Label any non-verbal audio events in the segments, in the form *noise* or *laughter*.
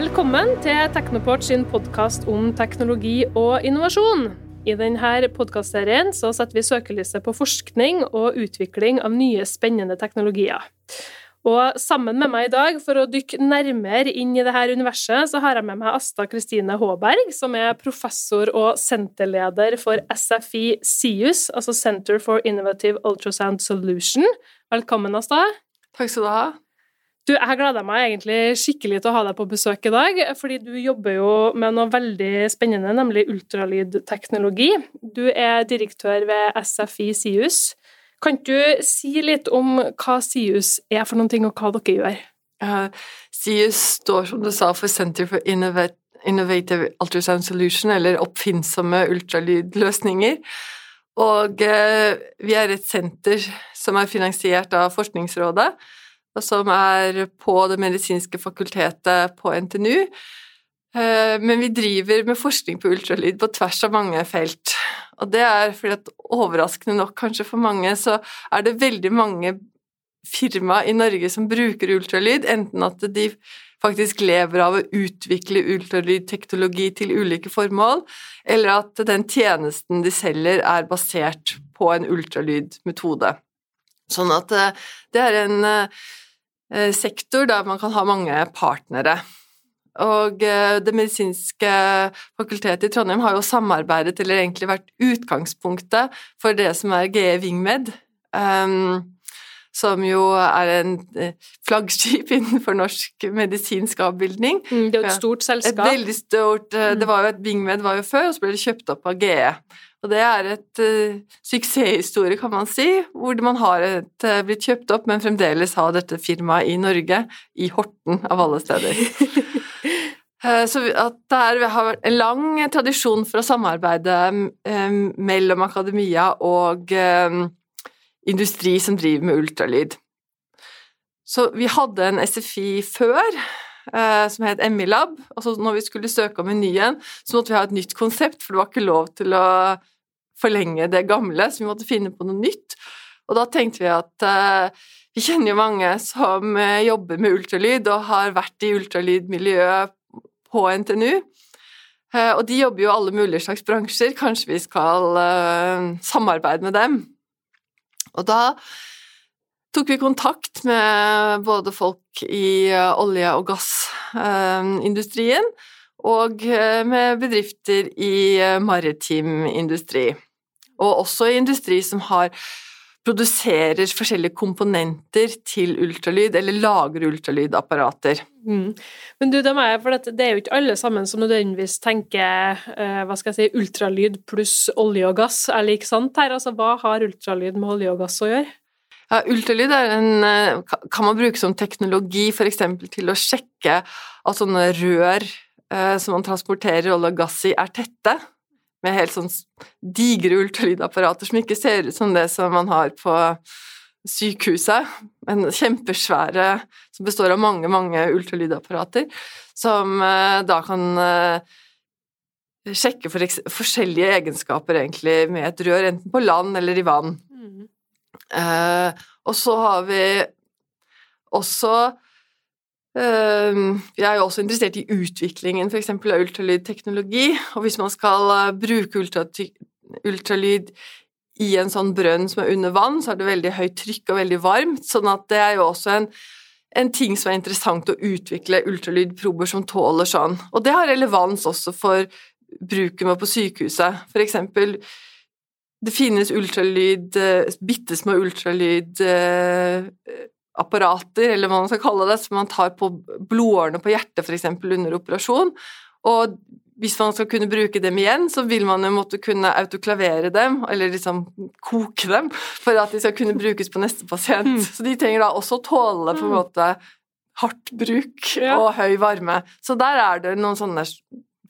Velkommen til Teknoport sin podkast om teknologi og innovasjon. I denne podkastserien setter vi søkelyset på forskning og utvikling av nye, spennende teknologier. Og sammen med meg i dag, for å dykke nærmere inn i dette universet, så har jeg med meg Asta Kristine Håberg, som er professor og senterleder for SFI SIUS, altså Center for Innovative Ultrasound Solution. Velkommen, Asta. Takk skal du ha. Du, jeg gleder meg egentlig skikkelig til å ha deg på besøk i dag, fordi du jobber jo med noe veldig spennende, nemlig ultralydteknologi. Du er direktør ved SFI SIUS. Kan du si litt om hva SIUS er for noen ting, og hva dere gjør? Uh, SIUS står, som du sa, for Center for Innovative Ultrasound Solution, eller oppfinnsomme ultralydløsninger. Og uh, vi er et senter som er finansiert av Forskningsrådet, som er på Det medisinske fakultetet på NTNU. Uh, men vi driver med forskning på ultralyd på tvers av mange felt. Og det er fordi at overraskende nok kanskje for mange, så er det veldig mange firma i Norge som bruker ultralyd, enten at de faktisk lever av å utvikle ultralydteknologi til ulike formål, eller at den tjenesten de selger, er basert på en ultralydmetode. Sånn at eh, det er en eh, sektor der man kan ha mange partnere. Og eh, Det medisinske fakultetet i Trondheim har jo samarbeidet, eller egentlig vært utgangspunktet for det som er GE Vingmed, um, som jo er en eh, flaggskip *laughs* innenfor norsk medisinsk avbildning. Mm, det er jo et stort selskap. Et veldig stort, eh, det mm. var jo et Vingmed var jo før, og så ble det kjøpt opp av GE. Og det er et uh, suksesshistorie, kan man si, hvor man har et, uh, blitt kjøpt opp, men fremdeles har dette firmaet i Norge, i Horten av alle steder. uh, *laughs* så at det er, har vært en lang tradisjon for å samarbeide mellom akademia og industri som driver med ultralyd. Så vi hadde en SFI før, som het Emilab. Og så når vi skulle søke om en ny en, så måtte vi ha et nytt konsept, for det var ikke lov til å forlenge det gamle, så vi måtte finne på noe nytt. Og da tenkte vi at eh, vi kjenner jo mange som uh, jobber med ultralyd og har vært i ultralydmiljøet på NTNU. Eh, og de jobber jo i alle mulige slags bransjer, kanskje vi skal samarbeide med dem. Og da tok vi kontakt med både folk i olje- og gassindustrien og med bedrifter i maritim industri og også i industri som har produserer forskjellige komponenter til ultralyd, eller lager ultralydapparater. Mm. Men du, det, er, for det er jo ikke alle sammen som nødvendigvis tenker hva skal jeg si, ultralyd pluss olje og gass er like sant her. Altså, hva har ultralyd med olje og gass å gjøre? Ja, ultralyd en, eh, kan man bruke som teknologi f.eks. til å sjekke at sånne rør eh, som man transporterer olje og gass i, er tette med helt sånn digre ultralydapparater som ikke ser ut som det som man har på sykehuset, men kjempesvære som består av mange, mange ultralydapparater, som eh, da kan eh, sjekke for forskjellige egenskaper egentlig med et rør, enten på land eller i vann. Mm. Uh, og så har vi også vi er jo også interessert i utviklingen f.eks. av ultralydteknologi, og hvis man skal eh, bruke ultralyd i en sånn brønn som er under vann, så er det veldig høyt trykk og veldig varmt, sånn at det er jo også en, en ting som er interessant å utvikle ultralydprober som tåler sånn. Og det har relevans også for bruken vår på sykehuset. For eksempel, det finnes ultralyd, eh, bitte små ultralyd eh, apparater, eller hva man skal kalle det, som man tar på blodårene på hjertet f.eks. under operasjon. Og hvis man skal kunne bruke dem igjen, så vil man jo måtte kunne autoklavere dem, eller liksom koke dem, for at de skal kunne brukes på neste pasient. Mm. Så de trenger da også tåle på en mm. måte hardt bruk og høy varme. Så der er det noen sånne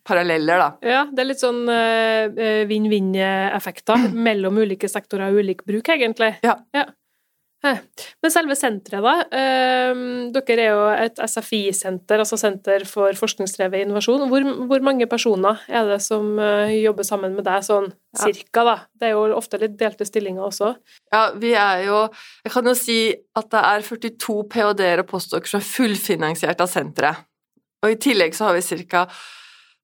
paralleller, da. Ja, det er litt sånn uh, vinn-vinn-effekter *clears throat* mellom ulike sektorer og ulik bruk, egentlig. Ja. ja. Men selve senteret, da. Ehm, dere er jo et SFI-senter, altså Senter for forskningsdrevet innovasjon. Hvor, hvor, mange personer er det som eh, jobber sammen med deg, sånn cirka, da? Det er jo ofte litt delte stillinger også. Ja, vi er jo Jeg kan jo si at det er 42 ph.d.-er og postdoker som er fullfinansiert av senteret. Og i tillegg så har vi ca.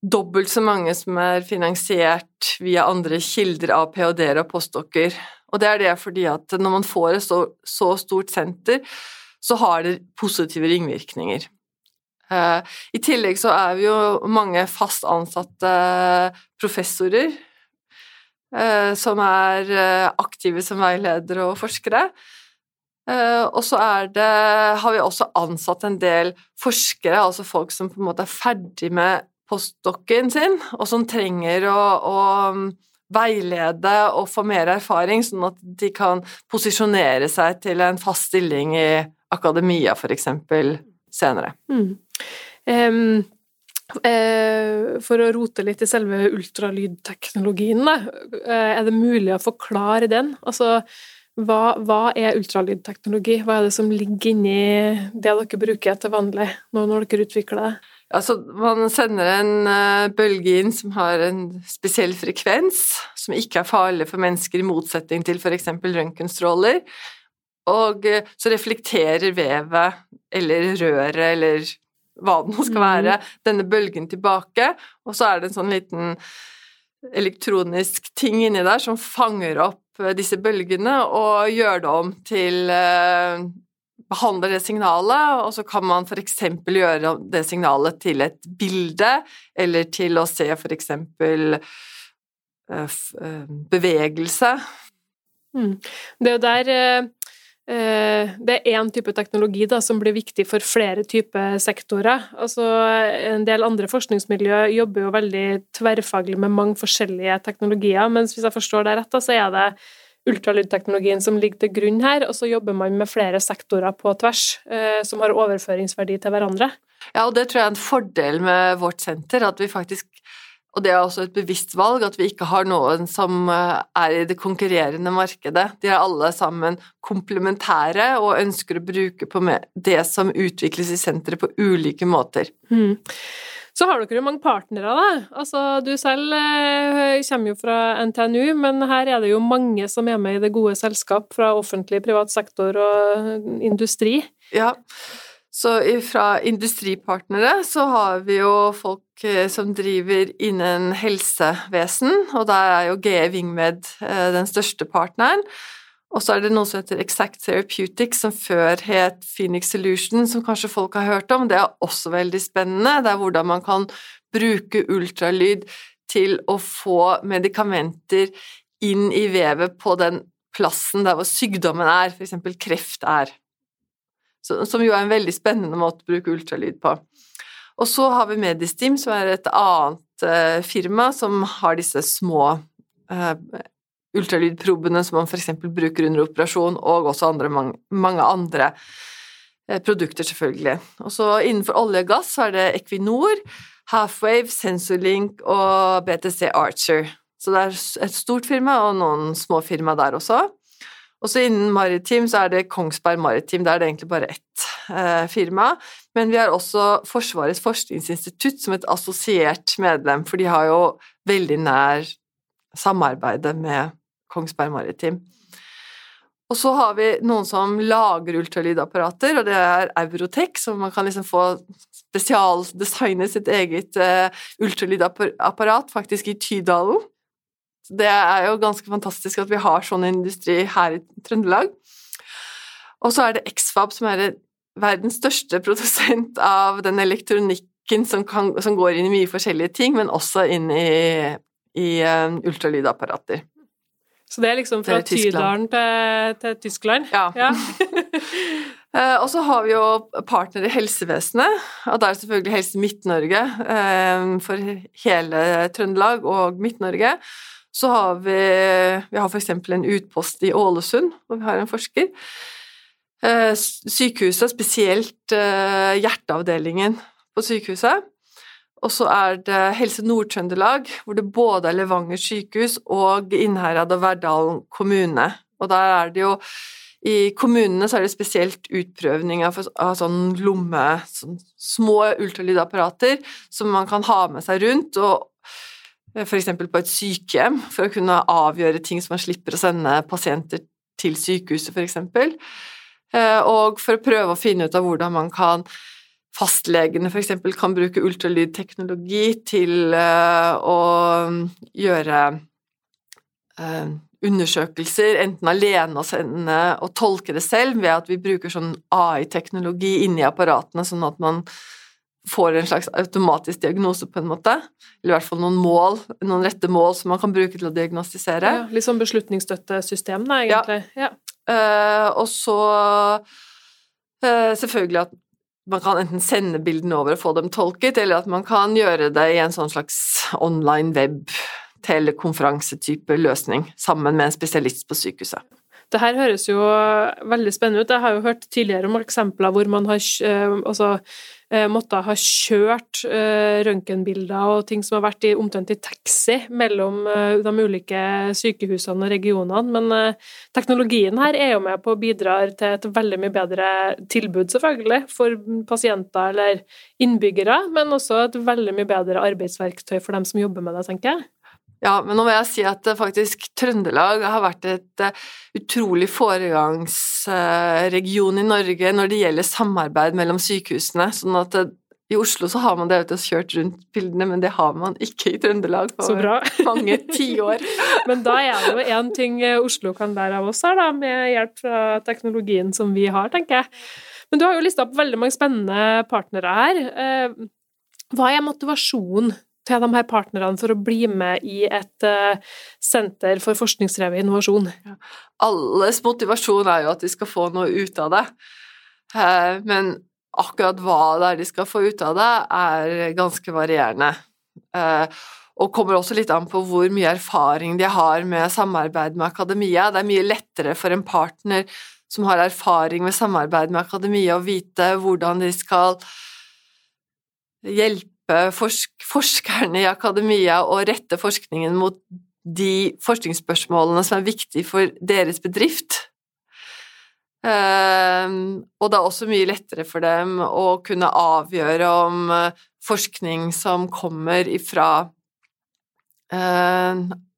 dobbelt så mange som er finansiert via andre kilder av ph.d.-er og postdokker. Og det er det fordi at når man får et så, så stort senter, så har det positive ringvirkninger. Uh, I tillegg så er vi jo mange fast ansatte professorer uh, som er uh, aktive som veiledere og forskere. og så har vi også ansatt en del forskere, altså folk som på en måte er ferdig med postdokken sin, og som trenger å, å veilede og få mer erfaring, sånn at de kan posisjonere seg til en fast stilling i akademia, eksempel, senere. Mm. Um, for å rote litt i selve ultralydteknologien, uh, er det mulig å forklare den? Altså, hva, hva, er ultralydteknologi? Hva er det som ligger inni det dere bruker til vanlig når dere utvikler det? Altså, man sender en uh, bølge inn som har en spesiell frekvens, som ikke er farlig for mennesker, i motsetning til f.eks. røntgenstråler. Og uh, så reflekterer vevet eller røret eller hva det nå skal være, mm. denne bølgen tilbake, og så er det en sånn liten elektronisk ting inni der som fanger opp eh, disse bølgene og gjør det om til behandler det signalet, og så kan man f.eks. gjøre det signalet til et bilde, eller til å se f.eks. Eh, eh, bevegelse. Mm. Det er jo der eh, det er én type teknologi da, som blir viktig for flere typer sektorer. Altså, en del andre forskningsmiljø jobber jo veldig tverrfaglig med mange forskjellige teknologier, mens hvis jeg forstår det rett, så er det ultralydteknologien som ligger til grunn her, og så jobber man med flere sektorer på tvers eh, som har overføringsverdi til hverandre. Ja, og det tror jeg er en fordel med vårt senter, at vi faktisk og det er også et bevisst valg, at vi ikke har noen som eh, er i det konkurrerende markedet. De er alle sammen komplementære og ønsker å bruke på det som utvikles i senteret på ulike måter. Mm. Så har dere jo mange partnere, da. Altså, du selv eh, kommer jo fra NTNU, men her er det jo mange som er med i det gode selskap fra offentlig, privat sektor og industri. Ja, så fra industripartnere så har vi jo folk eh, som driver innen helsevesen, og der er jo GE Wingmed eh, den største partneren. Og så er det noe som heter Exact Therapeutics, som før het Phoenix Solution, som kanskje folk har hørt om. Det er også veldig spennende. Det er hvordan man kan bruke ultralyd til å få medikamenter inn i vevet på den plassen der hvor sykdommen er, f.eks. kreft er. Som jo er en veldig spennende måte å bruke ultralyd på. Og så har vi Medistim, som er et annet uh, firma som har disse små uh, ultralydprobene som man f.eks. bruker under operasjon, og også andre, mange, andre eh, produkter, selvfølgelig. Og så innenfor olje og gass er det Equinor, Halfwave, Sensorlink og BTC Archer. Så det er et stort firma og noen små firma der også. Og så innen maritim så er det Kongsberg Maritim, der er det egentlig bare ett eh, firma. Men vi har også Forsvarets forskningsinstitutt som et assosiert medlem, for de har jo veldig nær samarbeide med Kongsberg Maritim. Og så har vi noen som lager ultralydapparater, og det er Eurotech, så man kan liksom få spesialdesigne sitt eget uh, ultralydapparat, faktisk i Tydalen. Det er jo ganske fantastisk at vi har sånn industri her i Trøndelag. Og så er det Xfab, som er verdens største produsent av den elektronikken som, kan, som går inn i mye forskjellige ting, men også inn i, i uh, ultralydapparater. Så det er liksom fra er Tydalen til, til, Tyskland? Ja. ja. *laughs* eh, og så har vi jo partnere i helsevesenet, og da er det selvfølgelig Helse Midt-Norge eh, for hele Trøndelag og Midt-Norge. Så har vi Vi har f.eks. en utpost i Ålesund, hvor vi har en forsker. Eh, sykehuset, spesielt hjerteavdelingen på sykehuset. Og så er det Helse Nord-Trøndelag, hvor det både er Levanger sykehus og Innherad og Verdalen kommune. Og der er det jo I kommunene så er det spesielt utprøvning av, av sånn lomme sånn Små ultralydapparater som man kan ha med seg rundt, og f.eks. på et sykehjem, for å kunne avgjøre ting som man slipper å sende pasienter til sykehuset, f.eks. Eh, og for å prøve å finne ut av hvordan man kan fastlegene f.eks. kan bruke ultralydteknologi til uh, å gjøre uh, undersøkelser, enten alene og, sende, og tolke det selv, ved at vi bruker sånn AI-teknologi inni apparatene, sånn at man får en slags automatisk diagnose, på en måte. Eller i hvert fall noen mål, noen rette mål som man kan bruke til å diagnostisere. Ja, litt sånn beslutningsstøttesystem, da, egentlig. Ja. ja. Uh, og så uh, selvfølgelig at man kan enten sende bildene over og få dem tolket, eller at man kan gjøre det i en sånn slags online web telekonferansetype løsning sammen med en spesialist på sykehuset. Det her høres jo veldig spennende ut. Jeg har jo hørt tidligere om eksempler hvor man har eh, altså, eh, måttet ha kjørt uh, røntgenbilder og ting som har vært i, omtrent i taxi mellom de ulike sykehusene og regionene, men teknologien her er jo med på å bidra til et veldig mye bedre tilbud, selvfølgelig, for pasienter eller innbyggere, men også et veldig mye bedre arbeidsverktøy for dem som jobber med det, tenker jeg. Ja, men nå må jeg si at eh, faktisk Trøndelag har vært et uh, utrolig foregangsregion i Norge når det gjelder samarbeid mellom sykehusene. sånn at uh, i Oslo så har man det kjørt rundt bildene, men det har man ikke i Trøndelag på *laughs* mange tiår. men da er det jo én ting Oslo kan lære av oss her, da, med hjelp fra teknologien som vi har, tenker jeg. Men du har jo lista opp veldig mange spennende partnere her. Hva er motivasjonen til de her partnerne for å bli med i et uh, senter for forskningsdrevet innovasjon? Ja. Alles motivasjon er jo at de skal få noe ut av det, uh, men akkurat hva det er de skal få ut av det, er ganske varierende. Uh, og kommer også litt an på hvor mye erfaring de har med samarbeid med akademia. Det er mye lettere for en partner som har erfaring med samarbeid med akademia, å vite hvordan de skal hjelpe hjelpe forsk forskerne i akademia å rette forskningen mot de forskningsspørsmålene som er viktige for deres bedrift. Uh, og det er også mye lettere for dem å kunne avgjøre om uh, forskning som kommer ifra uh,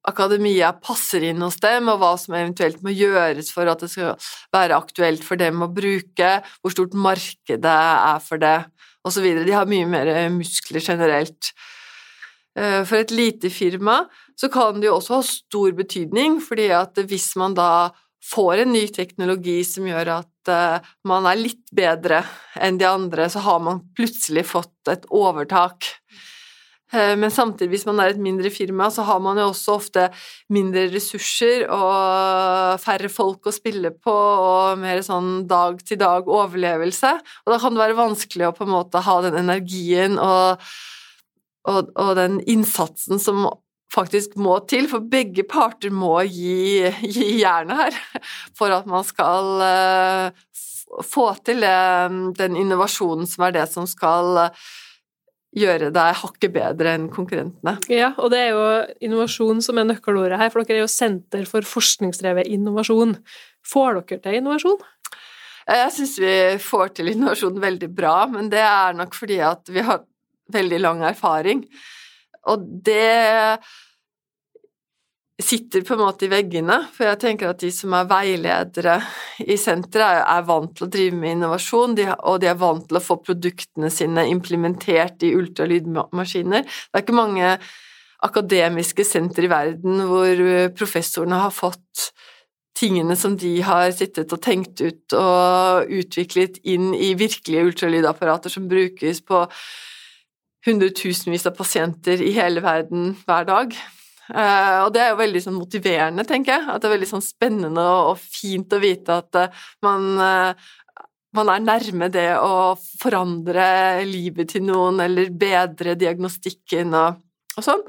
akademia passer inn hos dem, og hva som eventuelt må gjøres for at det skal være aktuelt for dem å bruke, hvor stort markedet er for det osv. De har mye mer muskler generelt. Eh, for et lite firma så kan det jo også ha stor betydning, fordi at hvis man da får en ny teknologi som gjør at eh, man er litt bedre enn de andre, så har man plutselig fått et overtak. Eh, men samtidig, hvis man er et mindre firma, så har man jo også ofte mindre ressurser og færre folk å spille på og mer sånn dag-til-dag overlevelse. Og da kan det være vanskelig å på en måte ha den energien og, og, og den innsatsen som faktisk må til, for begge parter må gi, gi jernet her for at man skal uh, få til uh, den innovasjonen som er det som skal gjøre deg hakket bedre enn konkurrentene. Ja, og det er jo innovasjon som er nøkkelordet her, for dere er jo Senter for forskningsdrevet innovasjon. Får dere til innovasjon? Jeg syns vi får til innovasjon veldig bra, men det er nok fordi at vi har veldig lang erfaring. Og det sitter på en måte i veggene, for jeg tenker at de som er veiledere i senteret, er vant til å drive med innovasjon, og de er vant til å få produktene sine implementert i ultralydmaskiner. Det er ikke mange akademiske senter i verden hvor professorene har fått tingene som de har sittet og tenkt ut og utviklet inn i virkelige ultralydapparater som brukes på hundretusenvis av pasienter i hele verden hver dag. Uh, og det er jo veldig sånn motiverende, tenker jeg. At det er veldig sånn spennende og, og fint å vite at uh, man, uh, man er nærme det å forandre livet til noen, eller bedre diagnostikken og, og sånn.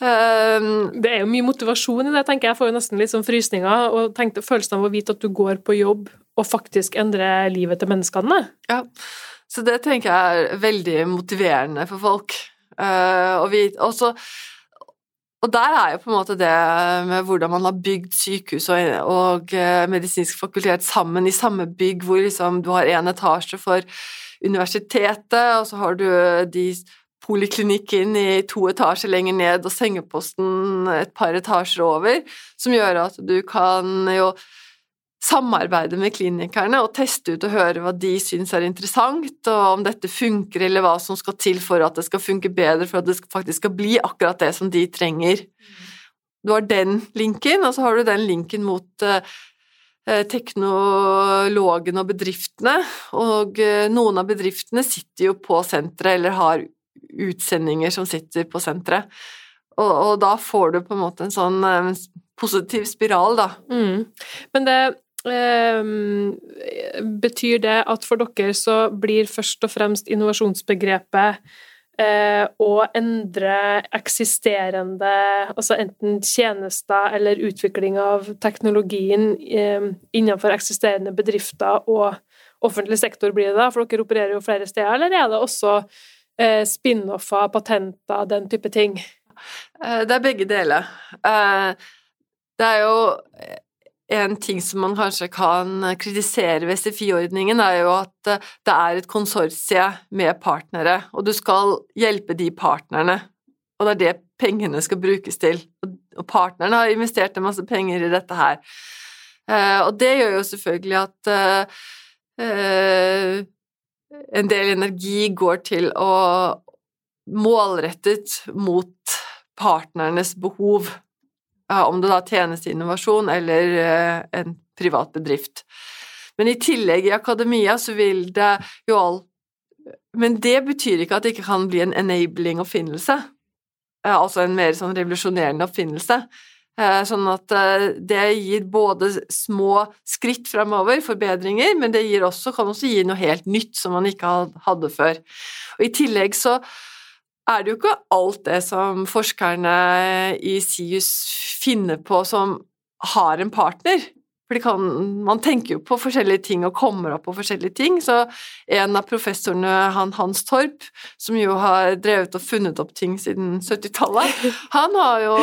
det er jo mye motivasjon i det, tenker jeg. Jeg får jo nesten litt sånn frysninger og tenkte følelsen av å vite at du går på jobb og faktisk endrer livet til menneskene. Ja, så det tenker jeg er veldig motiverende for folk. og vi, også og der er jo på en måte det med hvordan man har bygd sykehus og, og eh, medisinsk fakultet sammen i samme bygg, hvor liksom du har én etasje for universitetet, og så har du de poliklinikken i to etasjer lenger ned og sengeposten et par etasjer over, som gjør at du kan jo samarbeide med klinikerne og teste ut og høre hva de syns er interessant, og om dette funker, eller hva som skal til for at det skal funke bedre, for at det faktisk skal bli akkurat det som de trenger. Du har den linken, og så har du den linken mot uh, teknologene og bedriftene, og uh, noen av bedriftene sitter jo på senteret eller har utsendinger som sitter på senteret. Og, og, da får du på en måte en sånn positiv spiral, da. Mm. Men det betyr det at for dere så blir først og fremst innovasjonsbegrepet eh, å endre eksisterende, altså enten tjenester eller utvikling av teknologien eh, innenfor eksisterende bedrifter og offentlig sektor blir det da, for dere opererer jo flere steder, eller er det også eh, spin-offer, patenter, den type ting? Det er begge deler. Det er jo en ting som man kanskje kan kritisere ved SFI-ordningen, er jo at eh, det er et konsortie med partnere, og du skal hjelpe de partnerne. Og det er det pengene skal brukes til. Og partnerne har investert en masse penger i dette her. Eh, og det gjør jo selvfølgelig at eh, en del energi går til å målrettet mot partnernes behov om det da tjenes innovasjon eller eh, en privat bedrift. Men i tillegg i akademia så vil det jo all Men det betyr ikke at det ikke kan bli en enabling oppfinnelse, altså en mer sånn revolusjonerende oppfinnelse. Eh, sånn at eh, det gir både små skritt fremover, forbedringer, men det også, kan også gi noe helt nytt som man ikke hadde før. Og I tillegg så er det jo ikke alt det som forskerne i SIUS finner på som har en partner. For kan, man tenker jo på forskjellige ting og kommer opp på forskjellige ting. Så en av professorene, han Hans Torp, som jo har drevet og funnet opp ting siden 70-tallet, han har jo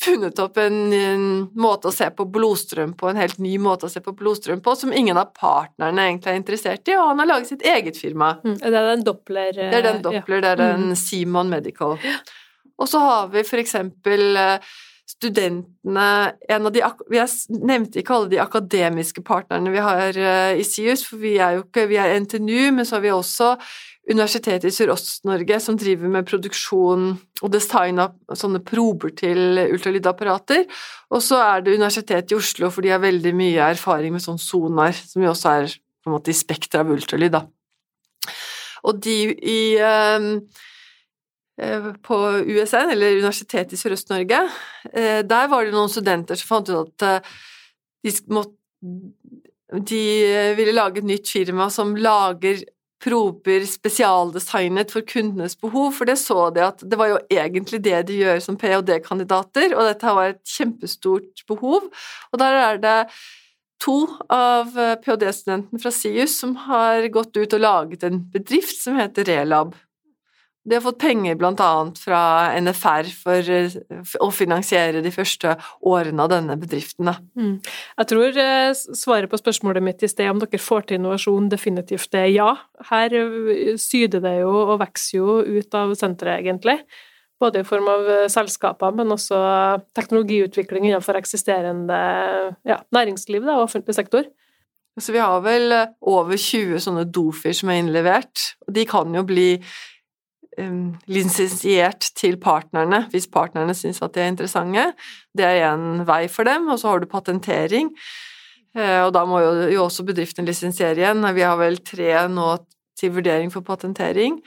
funnet opp en, en, måte å se på blodstrøm på, en helt ny måte å se på blodstrøm på, som ingen av partnerne egentlig er interessert i, og han har laget sitt eget firma. Mm, det er den Doppler Det er den Doppler, ja. det er den mm. Simon Medical. Og så har vi for eksempel uh, studentene de, Vi nevnte ikke alle de akademiske partnerne vi har eh, i SIUS, for vi er jo ikke Vi er NTNU, men så har vi også Universitetet i Sørøst-Norge som driver med produksjon og design av sånne prober til ultralydapparater. Og så er det Universitetet i Oslo, for de har veldig mye erfaring med sånn sonar, som jo også er på en måte i spekteret av ultralyd, da. Og de i Eh, på USN, eller Universitetet i Sørøst-Norge. Eh, der var det noen studenter som fant ut at eh, de, måtte, de ville lage et nytt firma som lager prober spesialdesignet for kundenes behov, for det så de at det var jo egentlig det de gjør som ph.d.-kandidater, og dette var et kjempestort behov. Og der er det to av ph.d.-studentene fra SIUS som har gått ut og laget en bedrift som heter Relab. De har fått penger annet fra NFR for eh, å finansiere de første årene av denne bedriften. Mm. Jeg tror eh, svaret på spørsmålet mitt i sted om dere får til innovasjon definitivt er ja. Her eh, syder det jo og vokser jo ut av senteret, egentlig. Både i form av selskaper, men også teknologiutvikling innenfor eksisterende ja, næringsliv da, og offentlig sektor. Så vi har vel over 20 sånne Dofer som er innlevert, de kan jo bli um, lisensiert til partnerne, hvis partnerne syns at de er interessante. Det er en vei for dem, og så har du patentering. Uh, og da må jo, også bedriftene lisensiere igjen. Vi har vel tre nå til vurdering for patentering.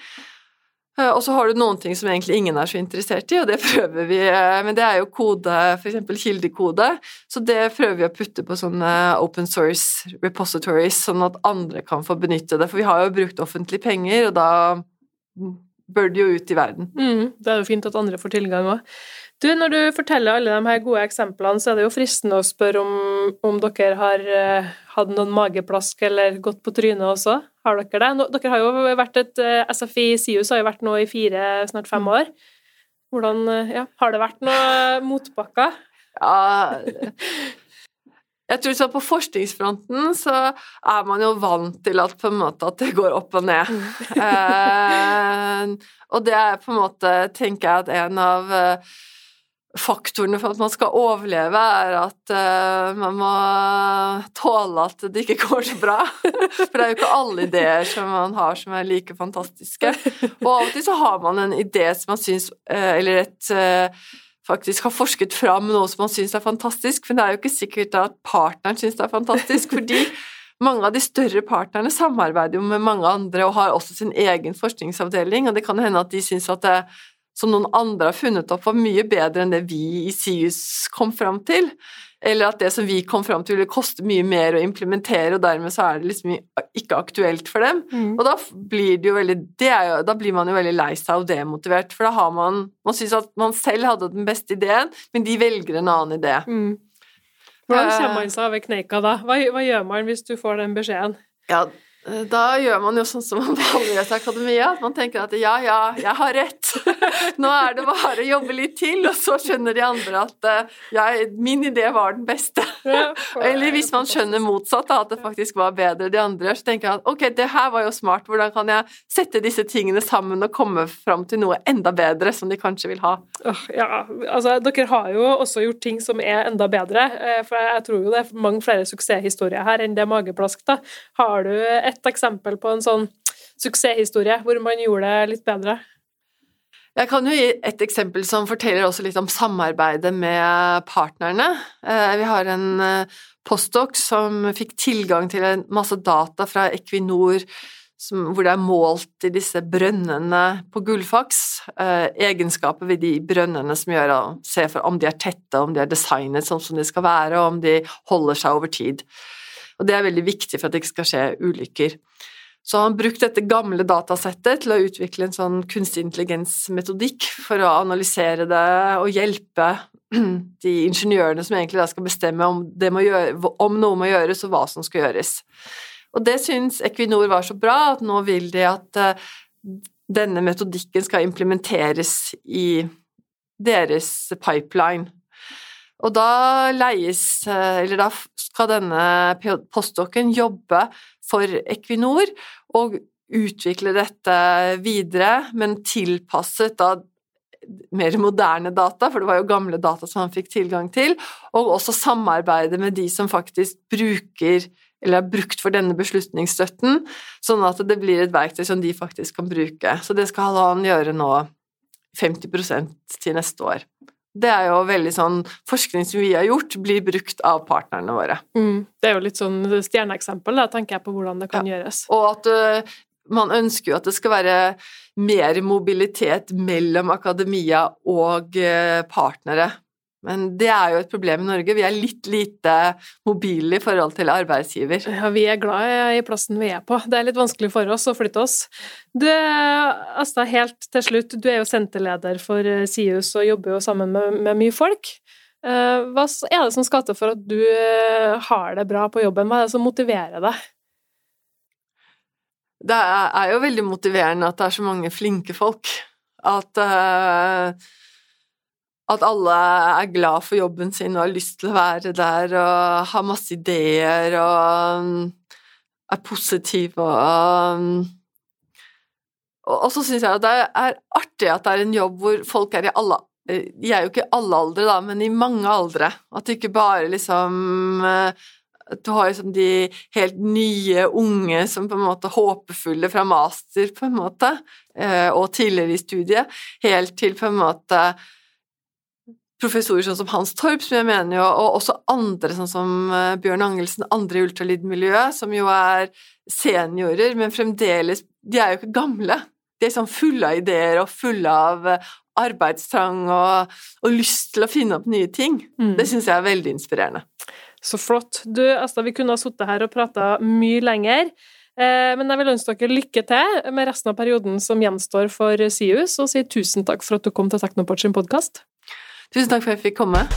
Uh, og så har du noen ting som egentlig ingen er så interessert i, og det *laughs* prøver vi uh, Men det er jo kode, f.eks. kildekode, så det prøver vi å putte på sånne open source repositories, sånn at andre kan få benytte det. For vi har jo brukt offentlige penger, og da bør det jo ut i verden. Mm, det er jo fint at andre får tilgang òg. Du, når du forteller alle de her gode eksemplene, så er det jo fristende å spørre om, om dere har uh, hatt noen mageplask eller gått på trynet også. Har dere det? Nå, dere har jo vært et eh, SFI SIUS har jo vært nå i fire, snart fem år. Hvordan, uh, ja, Har det vært noe motbakker? Ja *laughs* jeg tror så På forskningsfronten så er man jo vant til at, på en måte, at det går opp og ned. Mm. *laughs* eh, og det er på en måte, tenker jeg, at en av eh, faktorene for at man skal overleve, er at uh, man må tåle at det ikke går så bra. *laughs* For det er jo ikke alle ideer som man har som er like fantastiske. Og av og til så har man en idé som man syns uh, Eller et uh, faktisk har forsket fram noe som man syns er fantastisk, men det er jo ikke sikkert at partneren syns det er fantastisk, fordi *laughs* mange av de større partnerne samarbeider jo med mange andre og har også sin egen forskningsavdeling, og det kan hende at de syns at det som noen andre har funnet opp, var mye bedre enn det vi i SIUS kom fram til. Eller at det som vi kom fram til, ville koste mye mer å implementere, og dermed så er det liksom ikke aktuelt for dem. Mm. Og da blir det jo veldig det jo, Da blir man jo veldig lei seg og demotivert, for da har man Man syns at man selv hadde den beste ideen, men de velger en annen idé. Mm. Hvordan kommer eh. man seg over kneika da? Hva, hva gjør man hvis du får den beskjeden? Ja, Eh, da gjør man jo sånn som man vanligvis i akademia, at man tenker at ja, ja, jeg har rett. *laughs* Nå er det bare å jobbe litt til, og så skjønner de andre at ja, min idé var den beste. *laughs* *laughs* Eller hvis man skjønner motsatt, at det faktisk var bedre de andre, så tenker jeg at ok, det her var jo smart, hvordan kan jeg sette disse tingene sammen og komme fram til noe enda bedre som de kanskje vil ha? Ja, altså dere har jo også gjort ting som er enda bedre, eh, for jeg tror jo det er mange flere suksesshistorier her enn det mageplask, da. Har du et et eksempel på en sånn suksesshistorie hvor man gjorde det litt bedre? Jeg kan jo gi et eksempel som forteller også litt om samarbeidet med partnerne. Eh, vi har en eh, postdoc som fikk tilgang til en masse data fra Equinor hvor det er målt i disse brønnene på Gullfaks, eh, egenskaper ved de brønnene som gjør å se for om de er tette, om de er designet sånn som de skal være, og om de holder seg over tid. Og det er veldig viktig for at det ikke skal skje ulykker. Så han brukte brukt dette gamle datasettet til å utvikle en sånn kunstig intelligens-metodikk for å analysere det og hjelpe *clears throat* de ingeniørene som egentlig da skal bestemme om, gjøre, om noe må gjøres, og hva som skal gjøres. Og det syns Equinor var så bra at nå vil de at uh, denne metodikken skal implementeres i deres pipeline. Og da leies Eller da skal denne postdokken jobbe for Equinor og utvikle dette videre, men tilpasset da mer moderne data, for det var jo gamle data som han fikk tilgang til, og også samarbeide med de som faktisk bruker eller er brukt for denne beslutningsstøtten, sånn at det blir et verktøy som de faktisk kan bruke. Så det skal han gjøre nå 50% til neste år. Det er jo veldig sånn Forskning som vi har gjort, blir brukt av partnerne våre. Mm. Det er jo litt sånn stjerneeksempel, da, tenker jeg på hvordan det kan ja. gjøres. Og at uh, man ønsker jo at det skal være mer mobilitet mellom akademia og uh, partnere. Men det er jo et problem i Norge. Vi er litt lite mobile i forhold til arbeidsgiver. Ja, vi er glad i plassen vi er på. Det er litt vanskelig for oss å flytte oss. Du, Asta, helt til slutt, du er jo senterleder for eh, SIUS og jobber jo sammen med, med mye folk. Eh, hva er det som skal til for at du eh, har det bra på jobben? Hva er det som motiverer deg? Det er jo veldig motiverende at det er så mange flinke folk. At uh, at alle er glad for jobben sin og har lyst til å være der og har masse ideer og um, er positive og um, Og så syns jeg at det er artig at det er en jobb hvor folk er i alle De er jo ikke i alle aldre, da, men i mange aldre. At det ikke bare liksom du har liksom de helt nye unge som på en måte håpefulle fra master, på en måte, eh, og tidligere i studiet, helt til på en måte professorer sånn som Hans Torp, som jeg mener jo, og også andre sånn som eh, Bjørn Angelsen, andre i ultralydmiljøet, som jo er seniorer, men fremdeles De er jo ikke gamle. De er sånn fulle av ideer og fulle av eh, arbeidstrang og, og lyst til å finne opp nye ting. Mm. Det syns jeg er veldig inspirerende. Så flott. Du, Asta, vi kunne ha sittet her og prata mye lenger. Eh, men jeg vil ønske dere lykke til med resten av perioden som gjenstår for SIUS, og si tusen takk for at du kom til Teknoport sin podkast. Tusen takk for at jeg fikk komme.